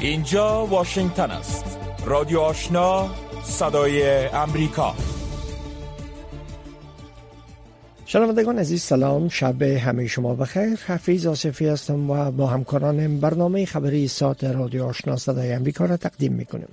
اینجا واشنگتن است. رادیو آشنا صدای امریکا. شنوندگان عزیز سلام. شب همه شما بخیر. حفیظ آصفی هستم و با همکارانم برنامه خبری ساعت رادیو آشنا صدای امریکا را تقدیم می‌کنیم.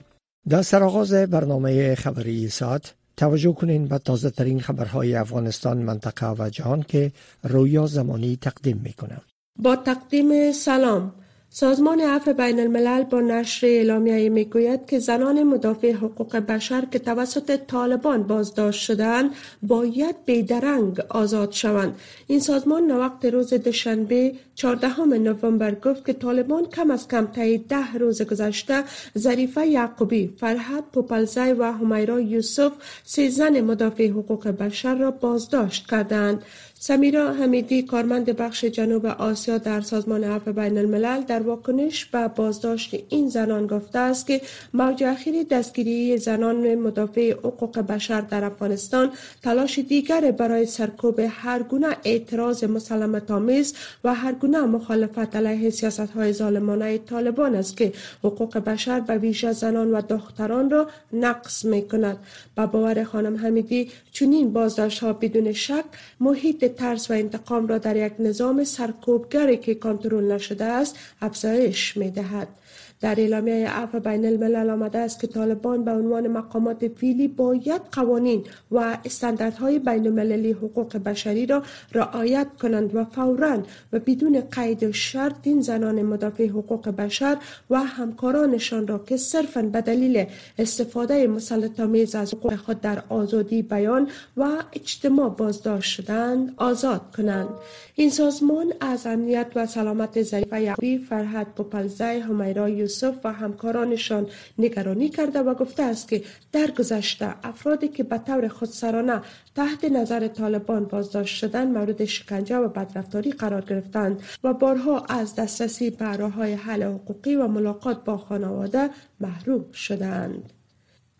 در سرآغاز برنامه خبری ساعت توجه کنین به تازه ترین خبرهای افغانستان منطقه و جهان که رویا زمانی تقدیم می‌کنم با تقدیم سلام. سازمان عفو بین الملل با نشر اعلامیه می‌گوید که زنان مدافع حقوق بشر که توسط طالبان بازداشت شدند باید بیدرنگ آزاد شوند. این سازمان وقت روز دوشنبه 14 نوامبر گفت که طالبان کم از کم طی ده روز گذشته ظریفه یعقوبی فرحت پوپلزای و همیرا یوسف سه زن مدافع حقوق بشر را بازداشت کردند سمیرا حمیدی کارمند بخش جنوب آسیا در سازمان عفو بین الملل در واکنش به بازداشت این زنان گفته است که موج اخیر دستگیری زنان مدافع حقوق بشر در افغانستان تلاش دیگر برای سرکوب هر گونه اعتراض مسلمت آمیز و هر گونه مخالفت علیه سیاست های ظالمانه طالبان است که حقوق بشر به ویژه زنان و دختران را نقض می کند. به باور خانم حمیدی چنین بازداشت ها بدون شک محیط ترس و انتقام را در یک نظام سرکوبگری که کنترل نشده است افزایش می دهد. در اعلامیه عفو بین الملل آمده است که طالبان به عنوان مقامات فیلی باید قوانین و استانداردهای بین المللی حقوق بشری را رعایت کنند و فورا و بدون قید و شرط این زنان مدافع حقوق بشر و همکارانشان را که صرفا به دلیل استفاده مسلط از حقوق خود در آزادی بیان و اجتماع بازداشت شدند آزاد کنند. این سازمان از امنیت و سلامت ظریف یعقوبی فرحت پوپلزای همیرا یوسف و همکارانشان نگرانی کرده و گفته است که در گذشته افرادی که به طور خودسرانه تحت نظر طالبان بازداشت شدن مورد شکنجه و بدرفتاری قرار گرفتند و بارها از دسترسی به های حل حقوقی و ملاقات با خانواده محروم شدند.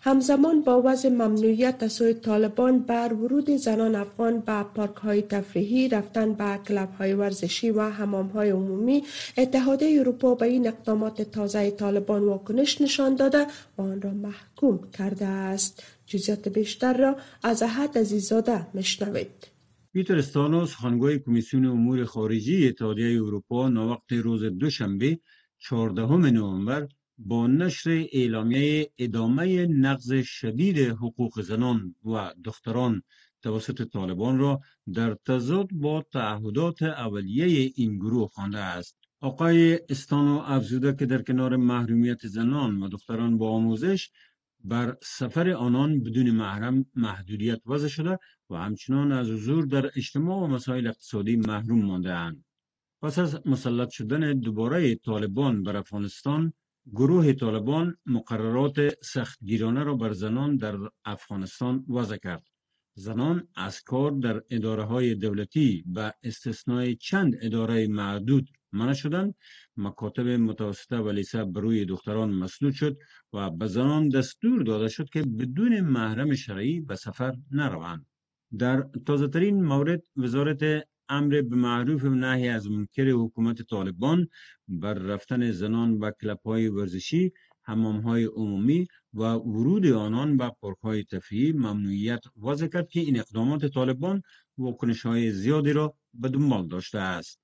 همزمان با وضع ممنوعیت از سوی طالبان بر ورود زنان افغان به پارک های تفریحی رفتن به کلب های ورزشی و حمام های عمومی اتحادیه اروپا به این اقدامات تازه طالبان واکنش نشان داده و آن را محکوم کرده است. جزیات بیشتر را از احد عزیزاده مشنوید پیتر استانوس خانگوی کمیسیون امور خارجی اتحادیه اروپا نوقت روز دوشنبه 14 نوامبر با نشر اعلامیه ادامه نقض شدید حقوق زنان و دختران توسط طالبان را در تضاد با تعهدات اولیه این گروه خوانده است آقای استانو افزوده که در کنار محرومیت زنان و دختران با آموزش بر سفر آنان بدون محرم محدودیت وضع شده و همچنان از حضور در اجتماع و مسائل اقتصادی محروم مانده اند. پس از مسلط شدن دوباره طالبان بر افغانستان گروه طالبان مقررات سختگیرانه را بر زنان در افغانستان وضع کرد. زنان از کار در اداره های دولتی به استثنای چند اداره معدود منع شدند مکاتب متوسطه و لیسه بروی دختران مسدود شد و به زنان دستور داده شد که بدون محرم شرعی به سفر نروند در تازه ترین مورد وزارت امر به معروف و نهی از منکر حکومت طالبان بر رفتن زنان به کلپ های ورزشی حمام های عمومی و ورود آنان به پارک های تفریحی ممنوعیت وضع کرد که این اقدامات طالبان واکنش های زیادی را به دنبال داشته است.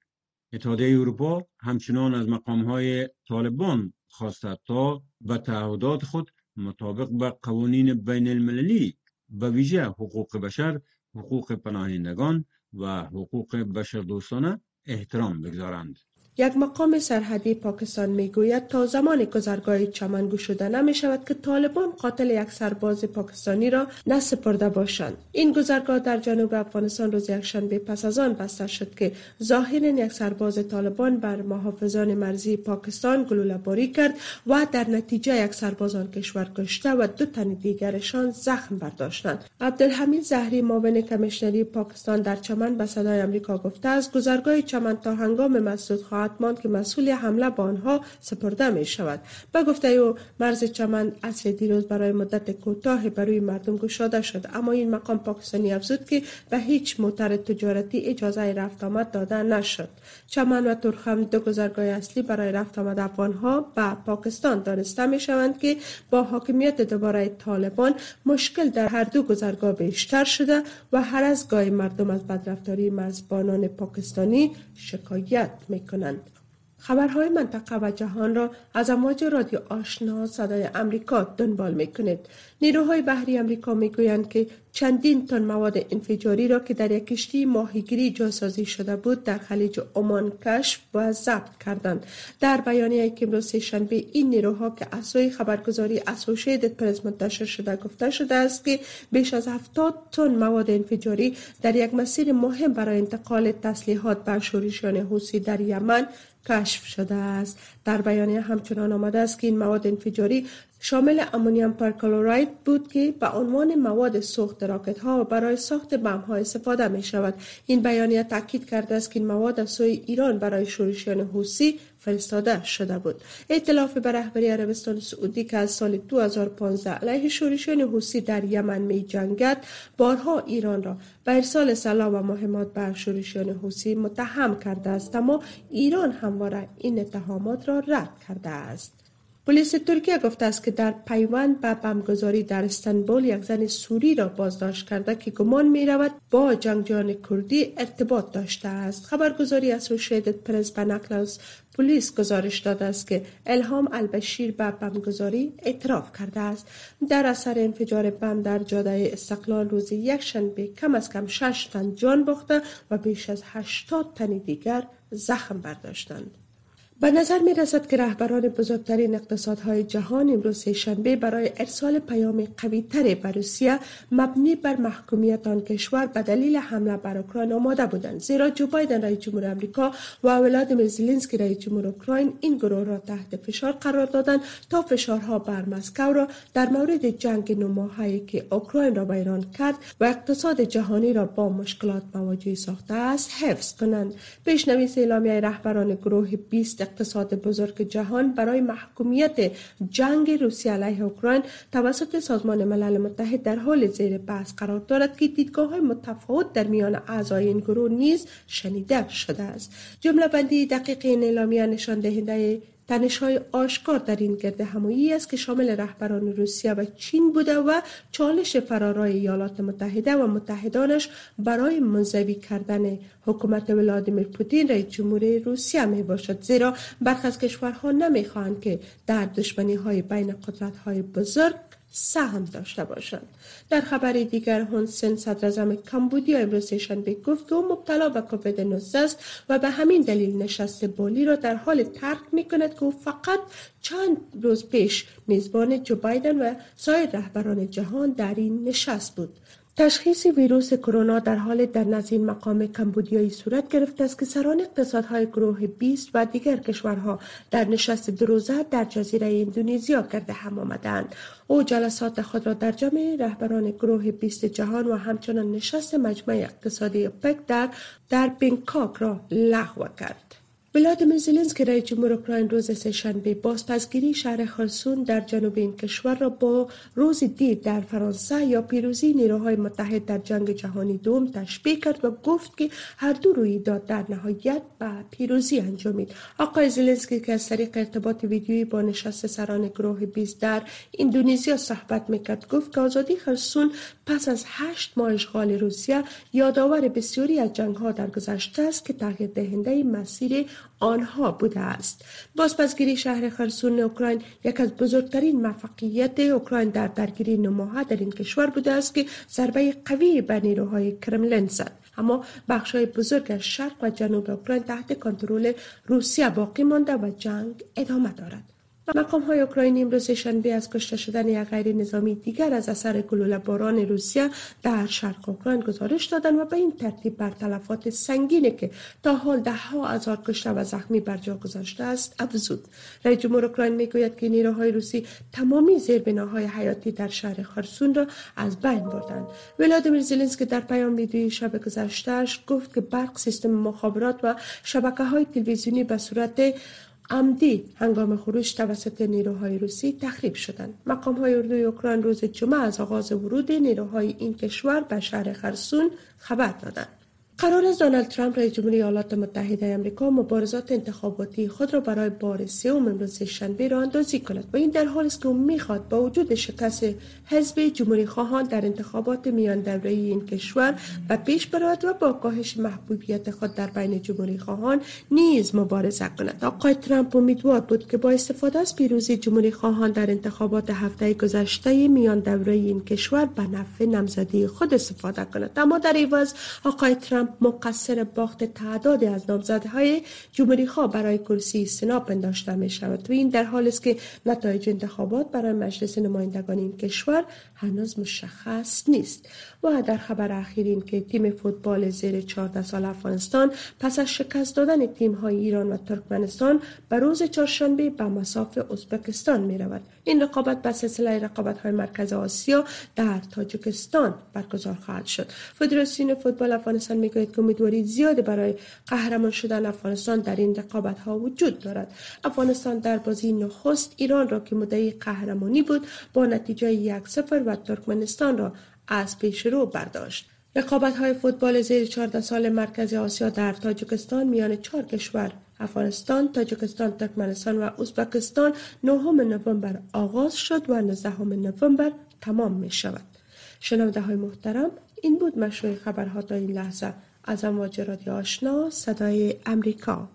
اتحادیه اروپا همچنان از مقام های طالبان خواسته تا به تعهدات خود مطابق به قوانین بین المللی به ویژه حقوق بشر حقوق پناهندگان و حقوق بشردوستانه احترام بگذارند. یک مقام سرحدی پاکستان می‌گوید تا زمان گذرگاه چمنگو شده نمی شود که طالبان قاتل یک سرباز پاکستانی را نسپرده باشند. این گذرگاه در جنوب افغانستان روز یکشنبه پس از آن بسته شد که ظاهرا یک سرباز طالبان بر محافظان مرزی پاکستان گلوله باری کرد و در نتیجه یک سرباز آن کشور کشته و دو تن دیگرشان زخم برداشتند. عبدالحمید زهری معاون کمیشنری پاکستان در چمن به صدای آمریکا گفته است گذرگاه چمن تا هنگام مسعود خواهد ماند که مسئول حمله به آنها سپرده می شود به گفته او مرز چمن اصل دیروز برای مدت کوتاه برای مردم گشاده شد. اما این مقام پاکستانی افزود که به هیچ موتر تجارتی اجازه رفت آمد داده نشد. چمن و ترخم دو گذرگاه اصلی برای رفت آمد افغانها به پاکستان دانسته می شوند که با حاکمیت دوباره طالبان مشکل در هر دو گذرگاه بیشتر شده و هر از گاه مردم از بدرفتاری مرزبانان پاکستانی شکایت می کنند. خبرهای منطقه و جهان را از امواج رادیو آشنا صدای امریکا دنبال می کنید. نیروهای بحری امریکا می گویند که چندین تن مواد انفجاری را که در یک کشتی ماهیگیری جاسازی شده بود در خلیج عمان کشف و ضبط کردند در بیانیه که امروز شنبه این نیروها که اسوی خبرگزاری اسوسییتد پرس منتشر شده گفته شده است که بیش از 70 تن مواد انفجاری در یک مسیر مهم برای انتقال تسلیحات به شورشیان حوثی در یمن کشف شده است. در بیانیه همچنان آمده است که این مواد انفجاری شامل امونیم پرکلوراید بود که به عنوان مواد سوخت راکت ها و برای ساخت بم ها استفاده می شود این بیانیه تاکید کرده است که این مواد از سوی ایران برای شورشیان حوسی فرستاده شده بود. ائتلاف به رهبری عربستان سعودی که از سال 2015 علیه شورشیان حوسی در یمن می جنگد بارها ایران را به ارسال سلاح و مهمات بر شورشیان حوسی متهم کرده است اما ایران همواره این اتهامات را رد کرده است. پلیس ترکیه گفته است که در پیوند به بمگذاری در استانبول یک زن سوری را بازداشت کرده که گمان می رود با جنگجویان کردی ارتباط داشته است. خبرگزاری اسوسییتد پرس به نقل از پلیس گزارش داده است که الهام البشیر به بمگذاری اعتراف کرده است. در اثر انفجار بم در جاده استقلال روز یک شنبه کم از کم شش تن جان باخته و بیش از هشتاد تن دیگر زخم برداشتند. به نظر می رسد که رهبران بزرگترین اقتصادهای جهان امروز شنبه برای ارسال پیام قوی تر به روسیه مبنی بر محکومیت آن کشور به دلیل حمله بر اوکراین آماده بودند زیرا جو بایدن رئیس جمهور آمریکا و ولادیمیر زلنسکی رئیس جمهور اوکراین این گروه را تحت فشار قرار دادند تا فشارها بر مسکو را در مورد جنگ نماهایی که اوکراین را به ایران کرد و اقتصاد جهانی را با مشکلات مواجه ساخته است حفظ کنند. پیشنویس اعلامیه رهبران گروه 20 اقتصاد بزرگ جهان برای محکومیت جنگ روسیه علیه اوکراین توسط سازمان ملل متحد در حال زیر بحث قرار دارد که دیدگاه های متفاوت در میان اعضای این گروه نیز شنیده شده است. جمله بندی دقیق این اعلامیه نشان دهنده تنش های آشکار در این گرد همایی است که شامل رهبران روسیه و چین بوده و چالش فرارای ایالات متحده و متحدانش برای منزوی کردن حکومت ولادیمیر پوتین رئیس جمهوری روسیه می باشد. زیرا برخی از کشورها نمی‌خواهند که در دشمنی های بین قدرت های بزرگ سهم داشته باشند. در خبر دیگر هونسن صدر کمبودیا امروز شنبه گفت که او مبتلا به کووید 19 است و به همین دلیل نشست بولی را در حال ترک می کند که او فقط چند روز پیش میزبان جو بایدن و سایر رهبران جهان در این نشست بود. تشخیص ویروس کرونا در حال در نزین مقام کمبودیایی صورت گرفته است که سران اقتصادهای گروه 20 و دیگر کشورها در نشست دروزه در جزیره اندونزیا کرده هم آمدند. او جلسات خود را در جمع رهبران گروه 20 جهان و همچنان نشست مجمع اقتصادی پک در در بینکاک را لغو کرد. ولادیمیر زلنسکی رئیس جمهور اوکراین روز سهشنبه بازپسگیری شهر خرسون در جنوب این کشور را با روز دید در فرانسه یا پیروزی نیروهای متحد در جنگ جهانی دوم تشبیه کرد و گفت که هر دو رویداد در نهایت به پیروزی انجامید آقای زلنسکی که از طریق ارتباط ویدیویی با نشست سران گروه 20 در اندونزیا صحبت می‌کرد گفت که آزادی خرسون پس از هشت ماه اشغال روسیه یادآور بسیاری از جنگ ها در گذشته است که تغییر دهنده مسیر آنها بوده است. بازپسگیری شهر خرسون اوکراین یک از بزرگترین موفقیت اوکراین در درگیری نماها در این کشور بوده است که ضربه قوی به نیروهای کرملین زد. اما های بزرگ از شرق و جنوب اوکراین تحت کنترل روسیه باقی مانده و جنگ ادامه دارد. مقام های اوکراینی امروز شنبه از کشته شدن یک غیر نظامی دیگر از اثر گلوله باران روسیه در شرق اوکراین گزارش دادند و به این ترتیب بر تلفات سنگینی که تا حال ده ها هزار کشته و زخمی بر جا گذاشته است افزود. رئیس جمهور اوکراین می‌گوید که نیروهای روسی تمامی زیربناهای حیاتی در شهر خرسون را از بین بردند. ولادیمیر زلنسکی در پیام ویدیویی شب گذشتهش گفت که برق سیستم مخابرات و شبکه های تلویزیونی به صورت عمدی هنگام خروج توسط نیروهای روسی تخریب شدند. مقام های اردوی اوکراین روز جمعه از آغاز ورود نیروهای این کشور به شهر خرسون خبر دادند. قرار است دونالد ترامپ رئیس جمهوری ایالات متحده آمریکا مبارزات انتخاباتی خود را برای بار سوم امروز شنبه را اندازی کند. و این در حالی است که او می‌خواد با وجود شکست حزب جمهوری خواهان در انتخابات میان دوره این کشور و پیش برود و با کاهش محبوبیت خود در بین جمهوری خواهان نیز مبارزه کند. آقای ترامپ امیدوار بود که با استفاده از پیروزی جمهوری خواهان در انتخابات هفته گذشته میان دوره این کشور به نفع نامزدی خود استفاده کند. اما در عوض آقای ترامپ مقصر باخت تعدادی از نامزدهای جمهوری خواه برای کرسی سنا پنداشته می شود. و این در حال است که نتایج انتخابات برای مجلس نمایندگان این کشور هنوز مشخص نیست. و در خبر اخیر این که تیم فوتبال زیر 14 سال افغانستان پس از شکست دادن تیم های ایران و ترکمنستان به روز چهارشنبه به مساف ازبکستان می رود این رقابت به سلسله رقابت های مرکز آسیا در تاجیکستان برگزار خواهد شد. فدراسیون فوتبال افغانستان می که امیدواری زیادی برای قهرمان شدن افغانستان در این رقابت ها وجود دارد. افغانستان در بازی نخست ایران را که مدعی قهرمانی بود با نتیجه یک سفر و ترکمنستان را از پیش رو برداشت. رقابت های فوتبال زیر 14 سال مرکز آسیا در تاجیکستان میان چهار کشور افغانستان، تاجیکستان، ترکمنستان و ازبکستان نهم نوامبر آغاز شد و 19 نوامبر تمام می شود. شنونده های محترم این بود مشروع خبرها تا این لحظه. از امواج رادیو آشنا صدای امریکا.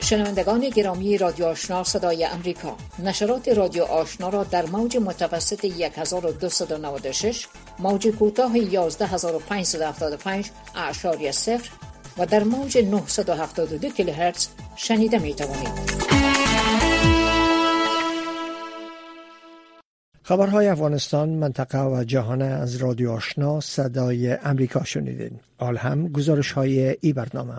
شنوندگان گرامی رادیو آشنا صدای امریکا. نشرات رادیو آشنا را در موج متوسط 1296 موج کوتاه 11575 اعشاری صفر و در موج 972 کیلوهرتز شنیده می توانید. خبرهای افغانستان منطقه و جهان از رادیو آشنا صدای امریکا شنیدین آل هم گزارش های ای برنامه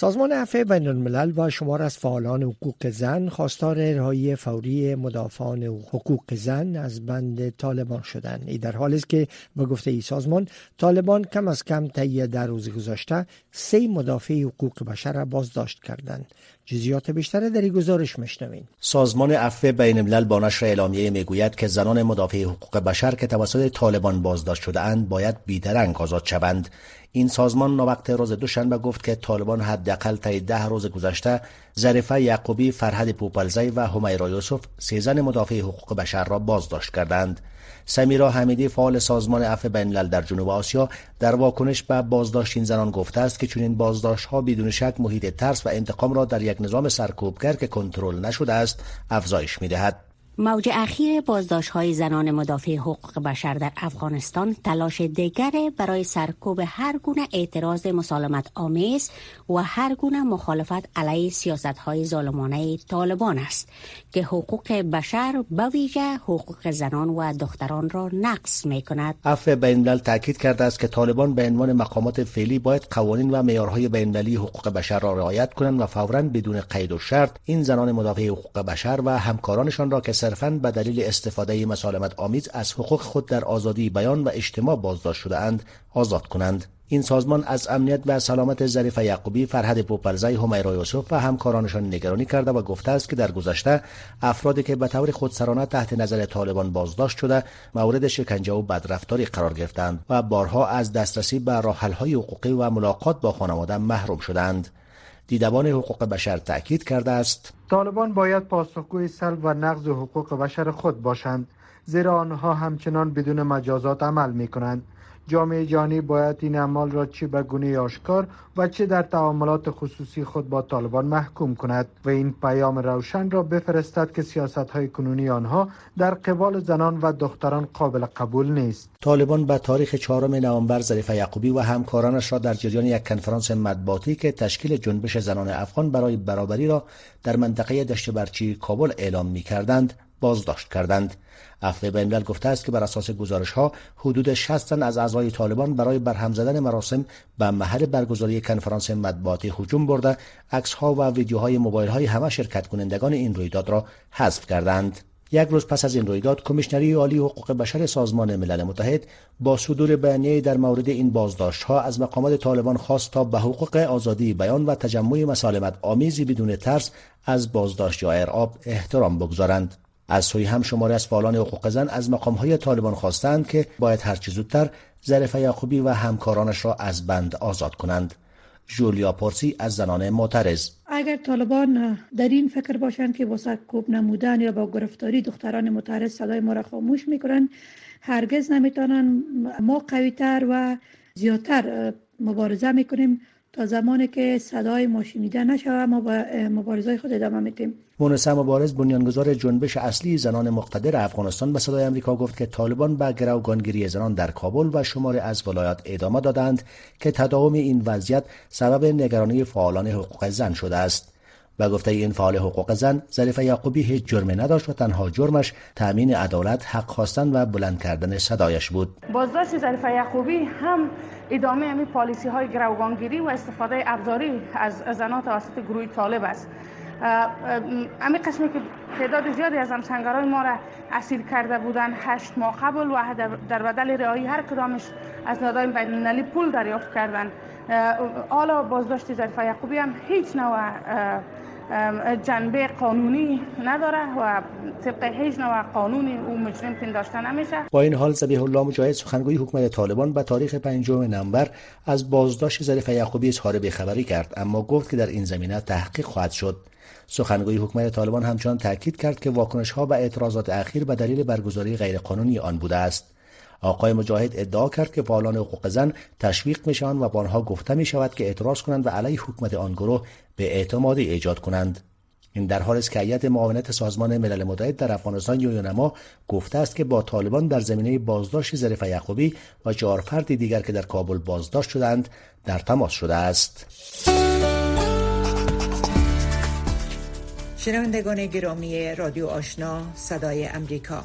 سازمان عفو بین الملل و شمار از فعالان حقوق زن خواستار ارائه فوری مدافعان حقوق زن از بند طالبان شدند. ای در حالی است که به گفته ای سازمان طالبان کم از کم طی در روز گذشته سه مدافع حقوق بشر را بازداشت کردند. جزیات بیشتر در این گزارش مشنوین سازمان عفو بین الملل با نشر اعلامیه می‌گوید که زنان مدافع حقوق بشر که توسط طالبان بازداشت شده اند باید بیدرنگ آزاد شوند. این سازمان نوقت روز دوشنبه گفت که طالبان حداقل طی ده روز گذشته ظریفه یعقوبی فرهد پوپلزی و همیرا یوسف سه زن مدافع حقوق بشر را بازداشت کردند سمیرا حمیدی فعال سازمان عفو بین در جنوب آسیا در واکنش به بازداشت این زنان گفته است که چنین بازداشت ها بدون شک محیط ترس و انتقام را در یک نظام سرکوبگر که کنترل نشده است افزایش می دهد. موج اخیر بازداشت های زنان مدافع حقوق بشر در افغانستان تلاش دیگر برای سرکوب هر گونه اعتراض مسالمت آمیز و هر گونه مخالفت علیه سیاست های ظالمانه طالبان است که حقوق بشر به ویژه حقوق زنان و دختران را نقض می کند. عفو بین تاکید کرده است که طالبان به عنوان مقامات فعلی باید قوانین و معیارهای بین حقوق بشر را رعایت کنند و فورا بدون قید و شرط این زنان مدافع حقوق بشر و همکارانشان را که صرفا به دلیل استفاده مسالمت آمیز از حقوق خود در آزادی بیان و اجتماع بازداشت شده اند آزاد کنند. این سازمان از امنیت و سلامت ظریف یعقوبی فرهد پوپلزی همیرا یوسف و همکارانشان نگرانی کرده و گفته است که در گذشته افرادی که به طور خودسرانه تحت نظر طالبان بازداشت شده مورد شکنجه و بدرفتاری قرار گرفتند و بارها از دسترسی به راهحل‌های حقوقی و ملاقات با خانواده محروم شدند دیدبان حقوق بشر تاکید کرده است. طالبان باید پاسخگوی سلب و نقض حقوق بشر خود باشند زیرا آنها همچنان بدون مجازات عمل می کنند جامعه جهانی باید این اعمال را چه به گونه آشکار و چه در تعاملات خصوصی خود با طالبان محکوم کند و این پیام روشن را بفرستد که سیاست های کنونی آنها در قبال زنان و دختران قابل قبول نیست. طالبان به تاریخ چهارم نوامبر ظریف یعقوبی و همکارانش را در جریان یک کنفرانس مطبوعاتی که تشکیل جنبش زنان افغان برای برابری را در منطقه دشت برچی کابل اعلام می کردند بازداشت کردند. عفو بینالملل گفته است که بر اساس گزارش ها حدود 60 تن از اعضای طالبان برای برهم زدن مراسم به محل برگزاری کنفرانس مطبوعاتی هجوم برده عکس ها و ویدیوهای موبایل های همه شرکت کنندگان این رویداد را حذف کردند. یک روز پس از این رویداد کمیشنری عالی حقوق بشر سازمان ملل متحد با صدور بیانیه در مورد این بازداشت ها از مقامات طالبان خواست تا به حقوق آزادی بیان و تجمع مسالمت آمیزی بدون ترس از بازداشت یا ارعاب احترام بگذارند. از سوی هم شماری از فعالان حقوق زن از های طالبان خواستند که باید هرچه زودتر ظرف یعقوبی و همکارانش را از بند آزاد کنند. جولیا پورسی از زنان معترض. اگر طالبان در این فکر باشند که واسه کوب نمودن یا با گرفتاری دختران معترض صدای ما را خاموش می‌کنن هرگز نمی‌تونن ما قویتر و زیادتر مبارزه می‌کنیم. تا زمانی که صدای ما شنیده نشود ما با مبارزه خود ادامه میدیم. مونسه مبارز بنیانگذار جنبش اصلی زنان مقتدر افغانستان به صدای آمریکا گفت که طالبان به گروگانگیری زنان در کابل و شمار از ولایات ادامه دادند که تداوم این وضعیت سبب نگرانی فعالان حقوق زن شده است. و گفته این فعال حقوق زن ظریف یعقوبی هیچ جرمی نداشت و تنها جرمش تامین عدالت حق خواستن و بلند کردن صدایش بود. بازداشت ظریف یعقوبی هم ادامه امی پالیسی های گروگانگیری و استفاده ابزاری از زنان توسط گروه طالب است. امی قسمی که تعداد زیادی از همسنگرای ما را اسیر کرده بودن هشت ماه قبل و در بدل رهایی هر کدامش از نادای بین پول دریافت کردن حالا بازداشت ظریف یعقوبی هم هیچ نوع جنبه قانونی نداره و طبق هیچ نوع قانونی او مجرم پنداشته نمیشه. با این حال زبیح الله مجاهد سخنگوی حکومت طالبان به تاریخ پنجم نوامبر از بازداشت ظریف یعقوبی اظهار بخبری کرد اما گفت که در این زمینه تحقیق خواهد شد. سخنگوی حکومت طالبان همچنان تاکید کرد که واکنش ها به اعتراضات اخیر به دلیل برگزاری غیرقانونی آن بوده است. آقای مجاهد ادعا کرد که فعالان حقوق زن تشویق می‌شوند و با آنها گفته می شود که اعتراض کنند و علیه حکومت آن گروه به اعتمادی ایجاد کنند. این در حال است که هیئت معاونت سازمان ملل متحد در افغانستان یونما گفته است که با طالبان در زمینه بازداشت ظریف یعقوبی و چهار فرد دیگر که در کابل بازداشت شدند در تماس شده است. شنوندگان گرامی رادیو آشنا صدای امریکا.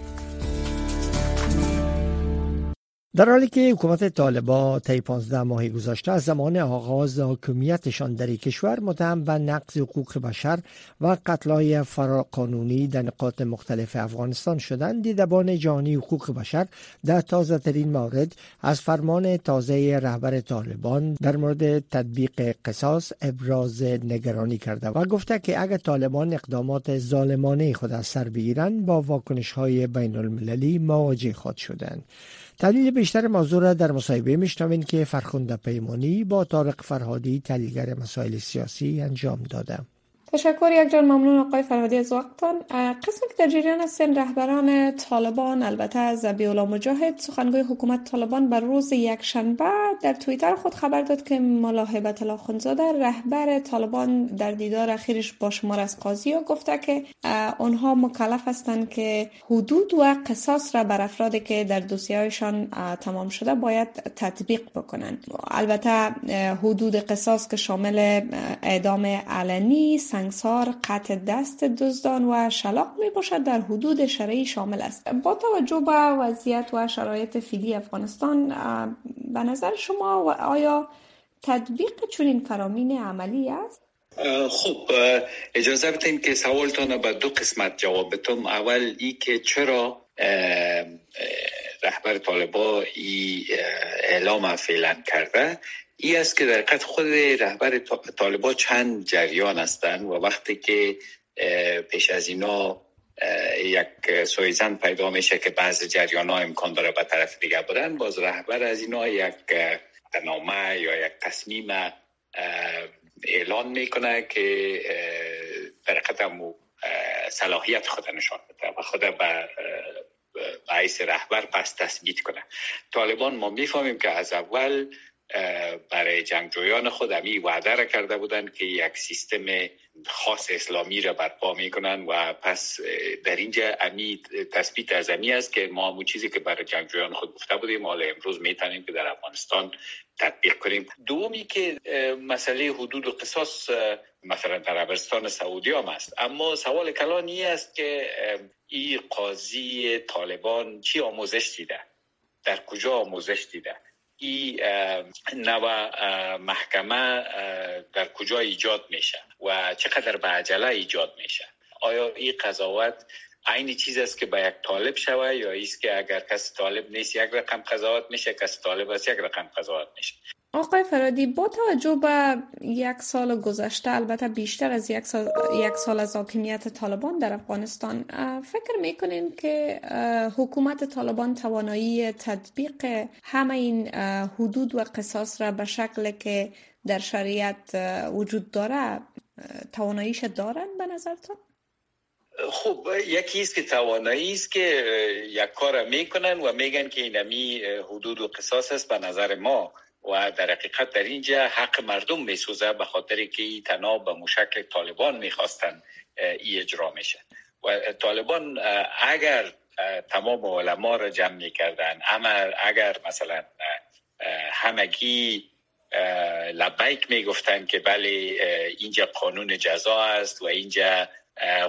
در حالی که حکومت طالبا طی 15 ماهی گذشته از زمان آغاز حاکمیتشان در کشور متهم به نقض حقوق بشر و قتلای فراقانونی در نقاط مختلف افغانستان شدند. دیدبان جهانی حقوق بشر در تازه ترین مورد از فرمان تازه رهبر طالبان در مورد تطبیق قصاص ابراز نگرانی کرده و گفته که اگر طالبان اقدامات ظالمانه خود از سر بگیرند با واکنش های بین المللی مواجه خود شدند. تحلیل بیشتر موضوع را در مصاحبه میشنوین که فرخنده پیمانی با طارق فرهادی تحلیلگر مسائل سیاسی انجام داده تشکر یک جان ممنون آقای فرهادی از وقتتان. قسمی که در جریان هستین رهبران طالبان البته از الله مجاهد. سخنگوی حکومت طالبان بر روز یکشنبه در توییتر خود خبر داد که ملاحبت الله خونزاده رهبر طالبان در دیدار اخیرش با شمار از قاضی و گفته که آنها مکلف هستند که حدود و قصاص را بر افرادی که در دوسیهایشان تمام شده باید تطبیق بکنند. البته حدود قصاص که شامل اعدام علنی سنگسار قطع دست دزدان و شلاق می باشد در حدود شرعی شامل است. با توجه به وضعیت و شرایط فیلی افغانستان به نظر شما و آیا تطبیق چنین فرامین عملی است؟ خب اجازه بدین که سوالتان به دو قسمت جواب بدم. اول ای که چرا رهبر طالبا ای اعلام فعلا کرده؟ ای است که در خود رهبر طالبا چند جریان هستند و وقتی که پیش از اینا یک سویزن پیدا میشه که بعض جریان ها امکان داره به طرف دیگه بودن باز رهبر از اینا یک نامه یا یک تصمیم اعلان می‌کنه که در قدم صلاحیت خود نشان بده و خود به عیس رهبر پس تثبیت کنه. طالبان ما می‌فهمیم که از اول برای جنگجویان خود امی وعده را کرده بودند که یک سیستم خاص اسلامی را برپا می‌کنن و پس در اینجا امی تثبیت از امی است که ما همون چیزی که برای جنگجویان خود گفته بودیم حالا امروز می‌تونیم که در افغانستان تطبیق کنیم. دومی که مسئله حدود و قصاص مثلا در عربستان سعودی هم است. اما سوال کلانی است که این قاضی طالبان چی آموزش دیده؟ در کجا آموزش دیده؟ این نوع محکمه در کجا ایجاد میشه و چقدر به عجله ایجاد میشه. آیا این قضاوت عین چیز است که به یک طالب شوه یا ایست که اگر کسی طالب نیست یک رقم قضاوت میشه کسی طالب است یک رقم قضاوت میشه؟ آقای فرادی با توجه به یک سال گذشته البته بیشتر از یک سال, یک سال از حاکمیت طالبان در افغانستان فکر می‌کنین که حکومت طالبان توانایی تطبیق همه این حدود و قصاص را به شکل که در شریعت وجود داره تواناییش دارن به نظرتان؟ خب یکی است که توانایی است که یک کار می‌کنن و میگن که اینمی حدود و قصاص است به نظر ما و در حقیقت در اینجا حق مردم میسوزه به خاطر که ای تناب به مشکل طالبان می‌خواستن ای اجرا میشه. و طالبان اگر تمام علما را جمع می‌کردن اما اگر مثلا همگی لبیک می‌گفتن که بله اینجا قانون جزا است و اینجا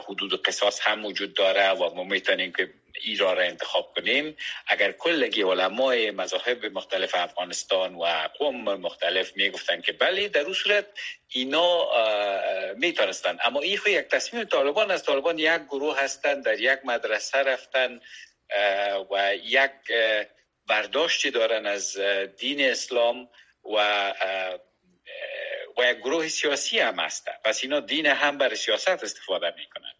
حدود قصاص هم وجود داره و ما می‌تونیم که ایران را انتخاب کنیم. اگر کلگی علمای مذاهب مختلف افغانستان و قوم مختلف می‌گفتن که بله در اون صورت اینا می‌تونستن. اما این یک تصمیم طالبان از طالبان یک گروه هستن در یک مدرسه رفتن و یک برداشتی دارن از دین اسلام و و یک گروه سیاسی هم هستن. پس اینا دین هم برای سیاست استفاده می‌کنن.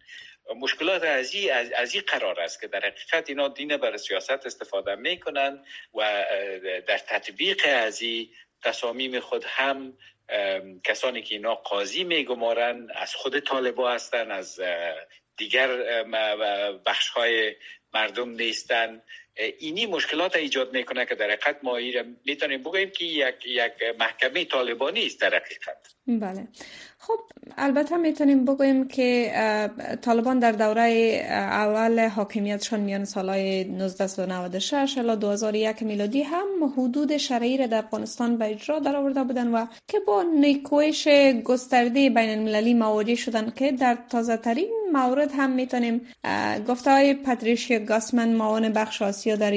مشکلات از این از قرار است که در حقیقت اینا دین برای سیاست استفاده می‌کنن و در تطبیق از این تصامیم خود هم کسانی که اینا قاضی میگمارن از خود طالبا هستن از دیگر بخش های مردم نیستن. اینی مشکلات ایجاد می‌کنه که در حقیقت ما می‌تونیم بگوییم که یک یک محکمه طالبانی است در حقیقت. بله. خب البته می‌تونیم بگوییم که طالبان در دوره اول حاکمیتشان میان سالهای 1996 الی 2001 میلادی هم حدود شرعی در افغانستان به اجرا در آورده بودن و که با نیکویش گسترده بین المللی مواجه شدن که در تازه ترین مورد هم می‌تونیم گفته های پاتریشیا گاسمن معاون بخش آسیا در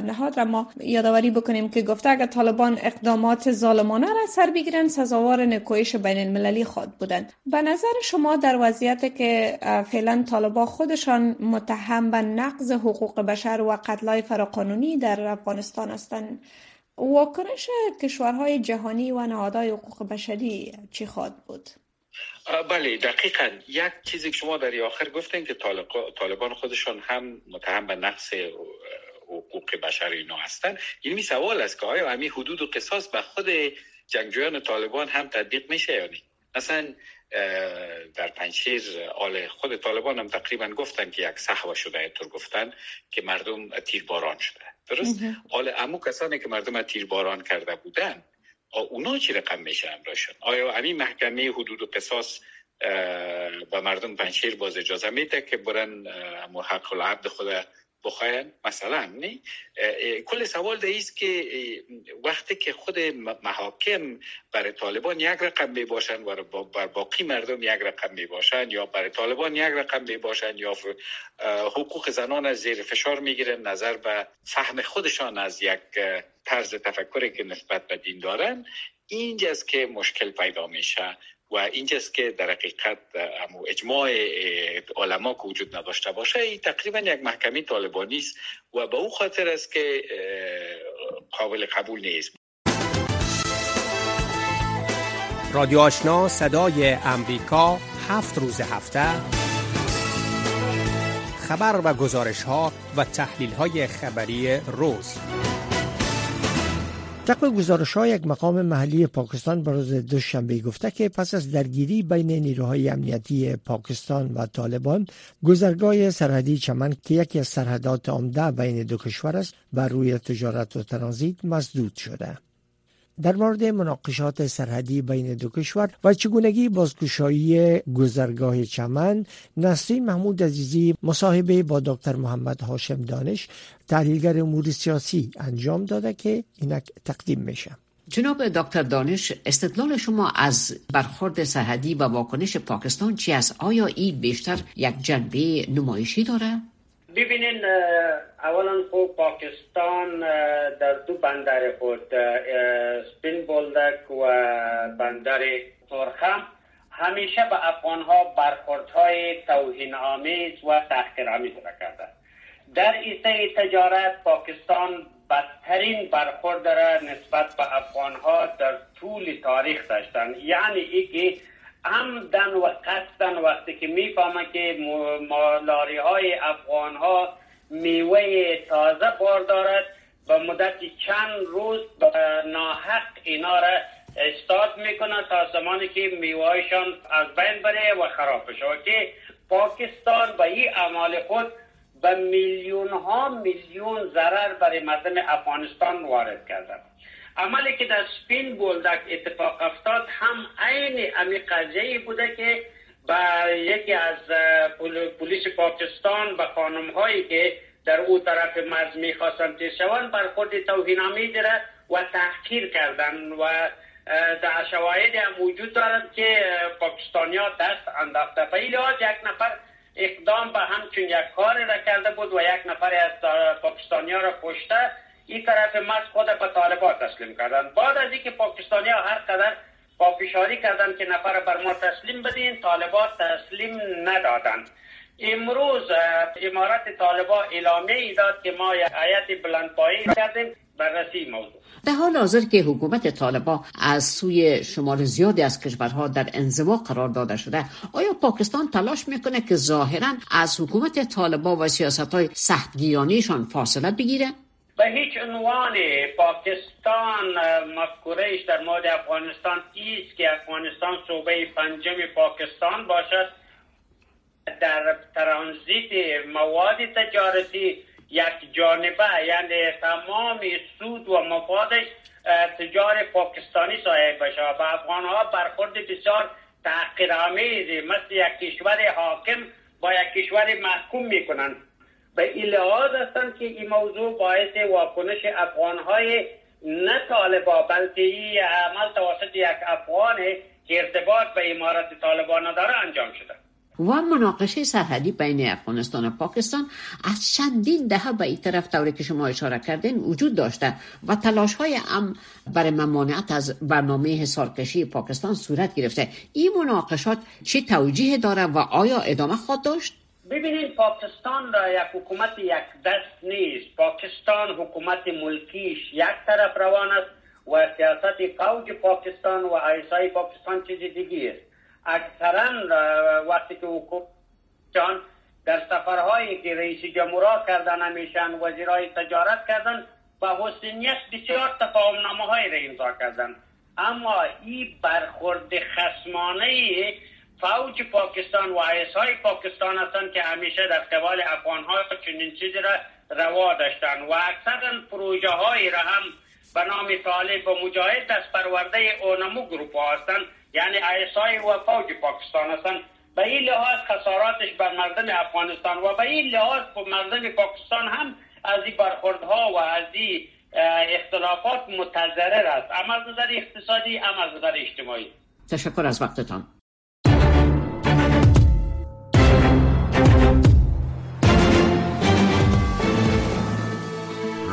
نهاد را ما یادآوری بکنیم که گفته اگر طالبان اقدامات ظالمانه را سر بگیرن سزاوار نکویش بین المللی خود بودند به نظر شما در وضعیت که فعلا طالبان خودشان متهم به نقض حقوق بشر و قتلای فراقانونی در افغانستان هستند واکنش کشورهای جهانی و نهادهای حقوق بشری چی خواهد بود؟ بله دقیقا. یک چیزی که شما در آخر گفتین که طالبان خودشان هم متهم به نقص حقوق بشر اینا هستن. این می سوال است که آیا همین حدود و قصاص به خود جنگجویان طالبان هم تطبیق میشه یا نه؟ مثلا در پنجشیر آل خود طالبان هم تقریبا گفتن که یک صحوه شده اینطور گفتن که مردم تیرباران شده. درست؟ حال امو کسانی که مردم تیرباران کرده بودن اونا چی رقم میشه امراشون؟ آیا همین محکمه حدود و قصاص به مردم پنشیر باز اجازه میده که برن حق العبد خود بخواین مثلا نه؟ کل سوال ده است که وقتی که خود محاکم برای طالبان یک رقم می باشن و بر باقی مردم یک رقم می باشن یا برای طالبان یک رقم می باشن یا حقوق زنان از زیر فشار می گیرن نظر به فهم خودشان از یک طرز تفکری که نسبت به دین دارن اینجاست که مشکل پیدا میشه. و اینجاست که در حقیقت اجماع علما که وجود نداشته باشه این تقریبا یک محکمه طالبانی است و به او خاطر است که قابل قبول نیست. رادیو آشنا صدای امریکا هفت روز هفته. خبر و گزارش ها و تحلیل های خبری روز. طبق گزارش های یک مقام محلی پاکستان به روز دوشنبه گفته که پس از درگیری بین نیروهای امنیتی پاکستان و طالبان گذرگاه سرحدی چمن که یکی از سرحدات عمده بین دو کشور است بر روی تجارت و ترانزیت مسدود شده. در مورد مناقشات سرحدی بین دو کشور و چگونگی بازگشایی گذرگاه چمن نسرین محمود عزیزی مصاحبه با دکتر محمد هاشم دانش تحلیلگر امور سیاسی انجام داده که اینک تقدیم میشه. جناب دکتر دانش استدلال شما از برخورد سرحدی و واکنش پاکستان چی است؟ آیا این بیشتر یک جنبه نمایشی داره؟ ببینین اولا خب پاکستان در دو بندر خود سپین بولدک و بندر ترخم همیشه به افغان ها برخورد های توهین آمیز و تحقیر آمیز را کرده در ایسته تجارت پاکستان بدترین برخورد داره نسبت به افغان ها در طول تاریخ داشتن. یعنی ای که عمدن و قصدن وقتی که می‌فهمه که مالاری های افغان ها میوه تازه بار دارد و مدت چند روز ناحق اینا را استاد می‌کنه تا زمانی که میوهشان از بین بره و خراب بشه. که پاکستان به این اعمال خود به میلیون ها میلیون ضرر برای مردم افغانستان وارد کرده. عملی که در سپین بولدک اتفاق افتاد هم عین امی قضیه بوده که با یکی از پلیس پاکستان و خانم هایی که در او طرف مرز می‌خواستن تیر شوند برخورد توهین را و تحقیر کردن و در شواهد هم وجود دارد که پاکستانیا دست انداخته. به یک نفر اقدام به همچون یک کار را کرده بود و یک نفر از پاکستانیا را کشته. این طرف مرز خود به طالبان تسلیم کردن بعد از اینکه پاکستانی ها هر قدر پافشاری کردن که نفر بر ما تسلیم بدین طالبان تسلیم ندادن امروز امارت طالبان اعلامیه ای داد که ما آیت بلندپایی کردیم بررسی موضوع در حال حاضر که حکومت طالبان از سوی شمار زیادی از کشورها در انزوا قرار داده شده آیا پاکستان تلاش می‌کنه که ظاهرا از حکومت طالبان و سیاست های سختگیرانیشان فاصله بگیره؟ به هیچ عنوان پاکستان مفکورهش در مورد افغانستان ایست که افغانستان صوبه پنجم پاکستان باشد. در ترانزیت مواد تجارتی یک جانبه یعنی تمام سود و مفادش تجار پاکستانی صاحب بشه. و افغان ها برخورد بسیار تحقیرآمیزی مثل یک کشور حاکم با یک کشور محکوم می‌کنند. به این لحاظ هستند که این موضوع باعث واکنش افغان های نه طالبا بلکه این عمل توسط یک افغان که ارتباط به امارت طالبان داره انجام شده و مناقشه سرحدی بین افغانستان و پاکستان از چندین دهه به این طرف طوری که شما اشاره کردین وجود داشته و تلاش های ام برای ممانعت از برنامه حسارکشی پاکستان صورت گرفته این مناقشات چه توجیه داره و آیا ادامه خواهد داشت؟ ببینید پاکستان را یک حکومت یک دست نیست. پاکستان حکومت ملکیش یک طرف روان است و سیاست فوج پاکستان و ایسای پاکستان چیز دیگی است. اکثرا وقتی که حکومت در سفرهایی که رئیس جمهورا کردن همیشن وزیرای تجارت کردن و حسنیت بسیار تفاهم نامه های را امضا کردن. اما این برخورد خسمانه فوج پاکستان و های پاکستان هستند که همیشه در قبال افغان ها چنین چیزی را روا داشتن و اکثرا پروژه های را هم به نام طالب و مجاهد دست پرورده اونمو گروپ هستند. یعنی های و فوج پاکستان هستند. به این لحاظ خساراتش بر مردم افغانستان و به این لحاظ مردم پاکستان هم از این برخوردها و از این اختلافات متضرر است. اما از نظر اقتصادی اما از نظر اجتماعی. تشکر از وقتتان.